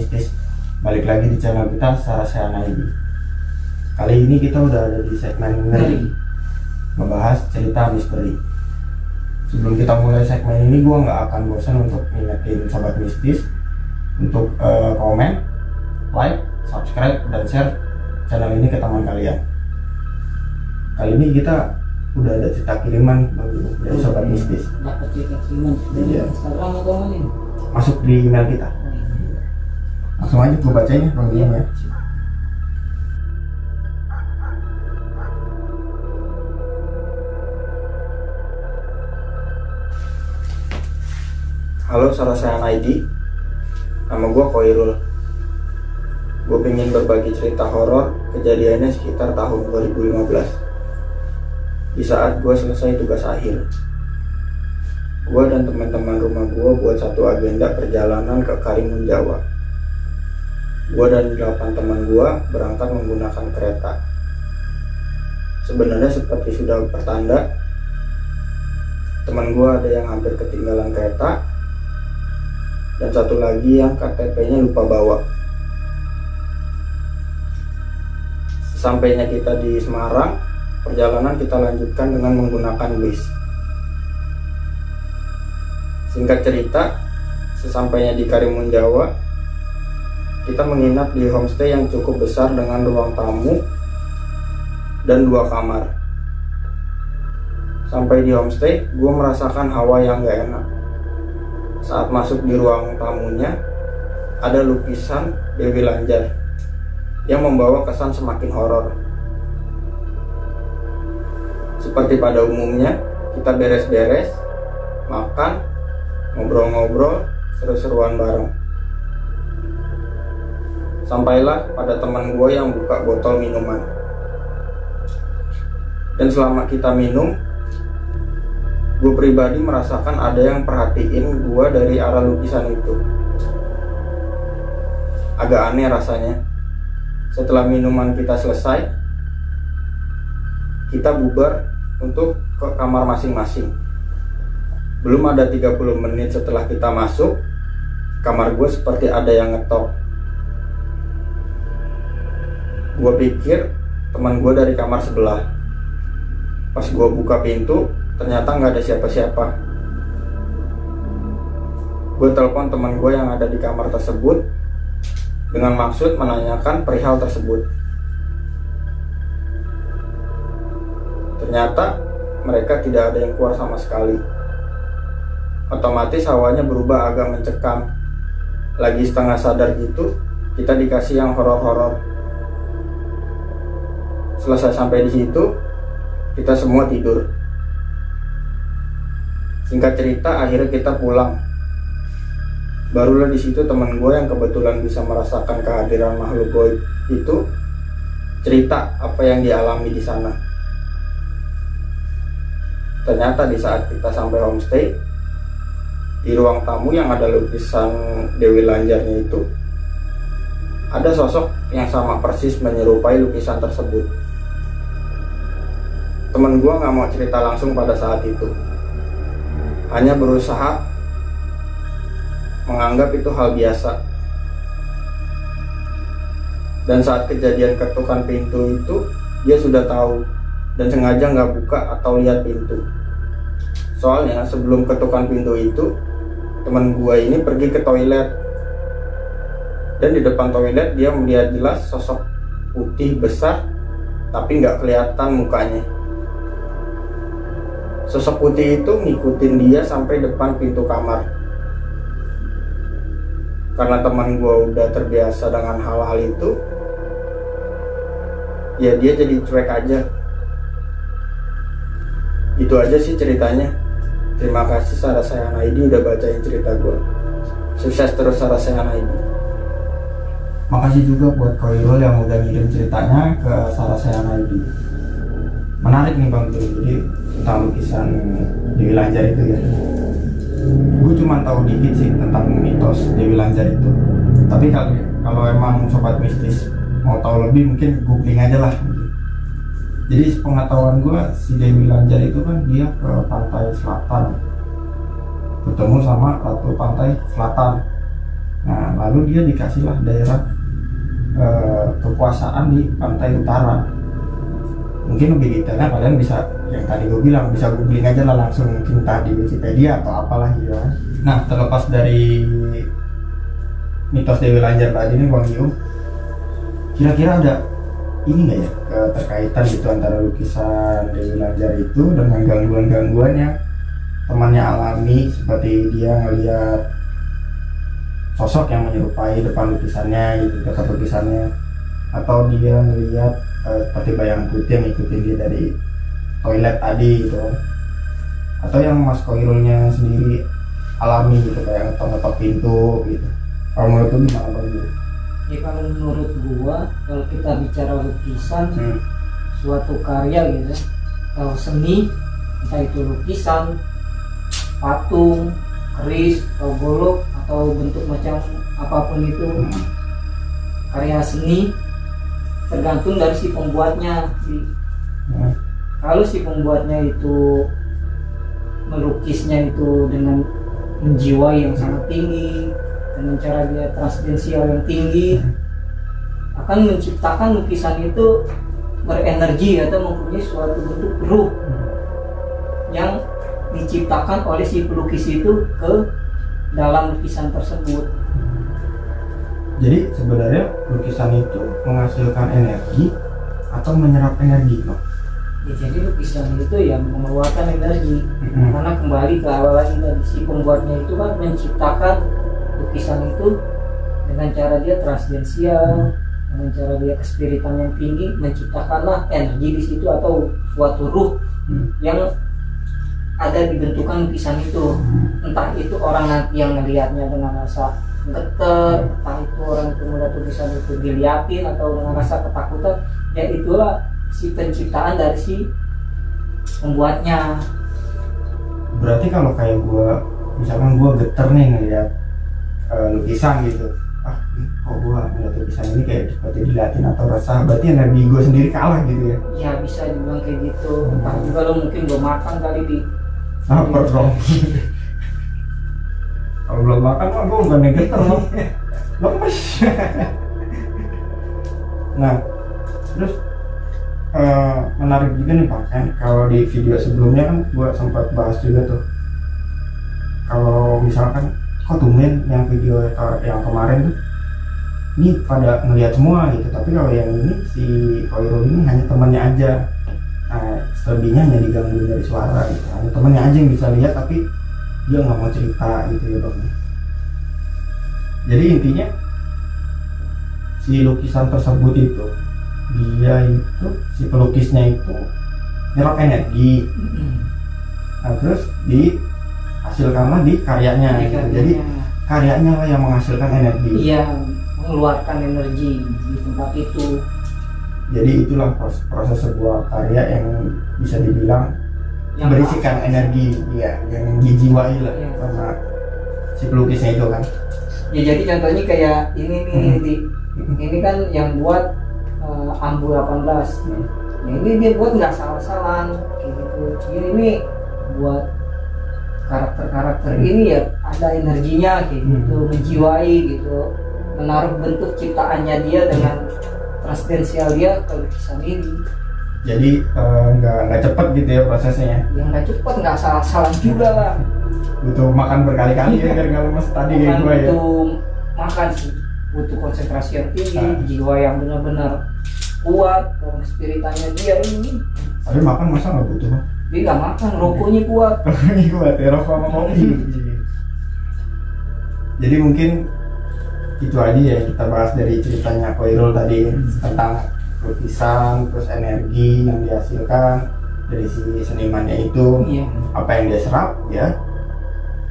mistis Balik lagi di channel kita Sarasya Naidi Kali ini kita udah ada di segmen ngeri Ngebahas cerita misteri. Sebelum kita mulai segmen ini gue nggak akan bosan untuk ngingetin sobat mistis Untuk eh, komen, like, subscribe, dan share channel ini ke teman kalian. Kali ini kita udah ada cerita kiriman dari sobat mistis. Dapat cerita kiriman. Dari Iya. Instagram atau mana nih? Masuk di email kita Langsung aja gue bacain ya Bang Jimmy ya. Halo Sarasayan ID Nama gue Koirul Gue pengen berbagi cerita horor Kejadiannya sekitar tahun 2015 Di saat gue selesai tugas akhir Gue dan teman-teman rumah gue buat satu agenda perjalanan ke Karimun Jawa Gue dan delapan teman gue berangkat menggunakan kereta Sebenarnya seperti sudah pertanda Teman gue ada yang hampir ketinggalan kereta dan satu lagi yang KTP-nya lupa bawa. Sampainya kita di Semarang, perjalanan kita lanjutkan dengan menggunakan bis. Singkat cerita, sesampainya di Karimun Jawa, kita menginap di homestay yang cukup besar dengan ruang tamu dan dua kamar. Sampai di homestay, gue merasakan hawa yang gak enak saat masuk di ruang tamunya ada lukisan Dewi Lanjar yang membawa kesan semakin horor. Seperti pada umumnya, kita beres-beres, makan, ngobrol-ngobrol, seru-seruan bareng. Sampailah pada teman gue yang buka botol minuman. Dan selama kita minum, gue pribadi merasakan ada yang perhatiin gue dari arah lukisan itu. Agak aneh rasanya. Setelah minuman kita selesai kita bubar untuk ke kamar masing-masing. Belum ada 30 menit setelah kita masuk kamar gue seperti ada yang ngetok gue pikir teman gue dari kamar sebelah pas gue buka pintu ternyata nggak ada siapa-siapa. Gue telepon teman gue yang ada di kamar tersebut dengan maksud menanyakan perihal tersebut. Ternyata mereka tidak ada yang keluar sama sekali. Otomatis hawanya berubah agak mencekam. Lagi setengah sadar gitu, kita dikasih yang horor-horor. Selesai sampai di situ, kita semua tidur. Singkat cerita, akhirnya kita pulang. Barulah di situ teman gue yang kebetulan bisa merasakan kehadiran makhluk goib itu cerita apa yang dialami di sana. Ternyata di saat kita sampai homestay, di ruang tamu yang ada lukisan Dewi Lanjarnya itu, ada sosok yang sama persis menyerupai lukisan tersebut. Temen gue nggak mau cerita langsung pada saat itu hanya berusaha menganggap itu hal biasa. Dan saat kejadian ketukan pintu itu, dia sudah tahu dan sengaja nggak buka atau lihat pintu. Soalnya sebelum ketukan pintu itu, teman gua ini pergi ke toilet. Dan di depan toilet dia melihat jelas sosok putih besar, tapi nggak kelihatan mukanya. Sosok putih itu ngikutin dia sampai depan pintu kamar. Karena teman gue udah terbiasa dengan hal-hal itu, ya dia jadi cuek aja. Itu aja sih ceritanya. Terima kasih Sarasayan ID udah bacain cerita gue. Sukses terus Sarasayan ID. Makasih juga buat Koirul yang udah ngirim ceritanya ke Sarasayan ID. Menarik nih Bang. Guru. Jadi tentang lukisan Dewi Lanjar itu ya. Gue cuma tahu dikit sih tentang mitos Dewi Lanjar itu. Tapi kalau kalau emang sobat mistis mau tahu lebih mungkin googling aja lah. Jadi pengetahuan gue si Dewi Lanjar itu kan dia ke pantai selatan. Bertemu sama ratu pantai selatan. Nah lalu dia dikasihlah daerah eh, kekuasaan di pantai utara mungkin lebih detailnya kalian bisa yang tadi gue bilang bisa googling aja lah langsung mungkin entah di Wikipedia atau apalah gitu kan nah terlepas dari mitos Dewi Lanjar tadi nih Bang Yu kira-kira ada ini nggak ya keterkaitan gitu antara lukisan Dewi Lanjar itu dengan gangguan-gangguan yang temannya alami seperti dia ngelihat sosok yang menyerupai depan lukisannya gitu dekat lukisannya. Atau dia ngelihat eh, seperti bayang putih yang ngikutin dia dari toilet tadi gitu atau yang Mas Koirulnya sendiri alami gitu kayak ngetok-ngetok pintu gitu kalau menurut lu gimana bang? Ya kalau menurut gua kalau kita bicara lukisan Hmm. suatu karya gitu ya, kalau seni entah itu lukisan patung keris atau golok atau bentuk macam apa pun itu Hmm. karya seni tergantung dari si pembuatnya. Kalau si pembuatnya itu melukisnya itu dengan menjiwai yang sangat tinggi dengan cara dia transdensial yang tinggi akan menciptakan lukisan itu berenergi atau mempunyai suatu bentuk ruh yang diciptakan oleh si pelukis itu ke dalam lukisan tersebut Jadi sebenarnya lukisan itu menghasilkan energi atau menyerap energi loh. ya, jadi lukisan itu ya mengeluarkan energi Mm-mm. karena kembali ke awal lagi tadi si pembuatnya itu kan menciptakan lukisan itu dengan cara dia transdensial dengan cara dia kespiritan yang tinggi menciptakanlah energi di situ atau suatu ruh Hmm. yang ada di bentukan lukisan itu entah itu orang nanti yang melihatnya dengan rasa geter entah itu orang itu melihat lukisan itu diliatin atau dengan rasa ketakutan ya itulah si penciptaan dari si pembuatnya Berarti kalau kayak gua misalkan gua geter nih ngeliat eh, lukisan gitu. Ah, kok gua ngeliat lukisan ini kayak seperti diliatin atau resah. Berarti energi gua sendiri kalah gitu ya. ya bisa dibilang kayak gitu entah juga lo mungkin belum makan kali di Lapar dong. Kalau belum makan mah gua bukan yang geter loh. Lemes. nah, terus eh, menarik juga nih Pak kan kalau di video sebelumnya kan gua sempat bahas juga tuh. Kalau misalkan kok tumben yang video yang kemarin tuh ini pada ngelihat semua gitu tapi kalau yang ini si Koirul ini hanya temannya aja nah selebihnya hanya diganggu dari suara gitu hanya temannya aja yang bisa lihat tapi dia nggak mau cerita gitu ya bang. Jadi intinya si lukisan tersebut itu dia itu si pelukisnya itu nyerap energi. Nah terus dihasilkanlah di karyanya gitu. jadi karyanya lah yang menghasilkan energi. Iya mengeluarkan energi di tempat itu. Jadi itulah proses, proses sebuah karya yang bisa dibilang yang berisikan energi ya yang dijiwai lah Iya. sama si pelukisnya itu kan ya jadi contohnya kayak ini nih Hmm. di ini kan yang buat eh, ambu 18 Hmm. ya ini dia buat nggak salah-salah kayak gitu ini nih buat karakter-karakter ini ya ada energinya kayak Hmm. gitu menjiwai gitu menaruh bentuk ciptaannya dia dengan transdensial dia ke lukisan ini jadi eh, nggak nggak cepet gitu ya prosesnya yang nggak cepet nggak salah-salah juga lah. butuh makan berkali-kali ya biar nggak lemes. Tadi kayak gue ya. butuh makan sih butuh konsentrasi yang tinggi Ah. jiwa yang benar-benar kuat dan spiritannya dia ini. Tapi makan masa nggak butuh? Dia nggak makan rokoknya kuat. Ini gue terok sama kopi. Jadi mungkin itu aja ya kita bahas dari ceritanya Koirul tadi tentang lukisan terus energi yang dihasilkan dari si senimannya itu. Iya. Apa yang dia serap ya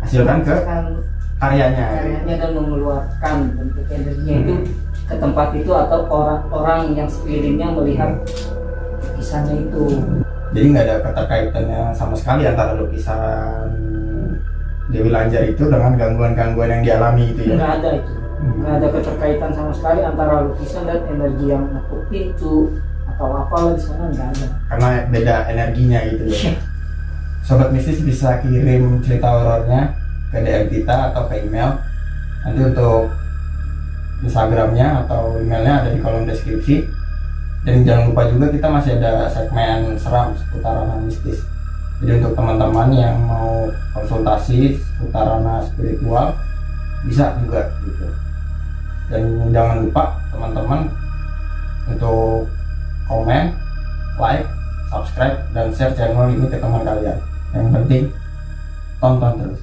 hasilkan ke karyanya. karyanya dan mengeluarkan bentuk energinya Hmm. itu ke tempat itu atau orang-orang yang sekelilingnya melihat lukisannya itu. Jadi nggak ada keterkaitannya sama sekali antara lukisan Dewi Lanjar itu dengan gangguan-gangguan yang dialami itu ya? Nggak ada itu nggak ada keterkaitan sama sekali antara lukisan dan energi yang ngetuk pintu atau apa di sana nggak ada. Karena beda energinya gitu ya. Iya. Sobat Mistis bisa kirim cerita horornya ke DM kita atau ke email. Nanti untuk Instagramnya atau emailnya ada di kolom deskripsi. Dan jangan lupa juga kita masih ada segmen seram seputar ranah mistis. Jadi untuk teman-teman yang mau konsultasi seputar ranah spiritual bisa juga gitu. Dan jangan lupa teman-teman untuk komen like subscribe dan share channel ini ke teman kalian. Yang penting tonton terus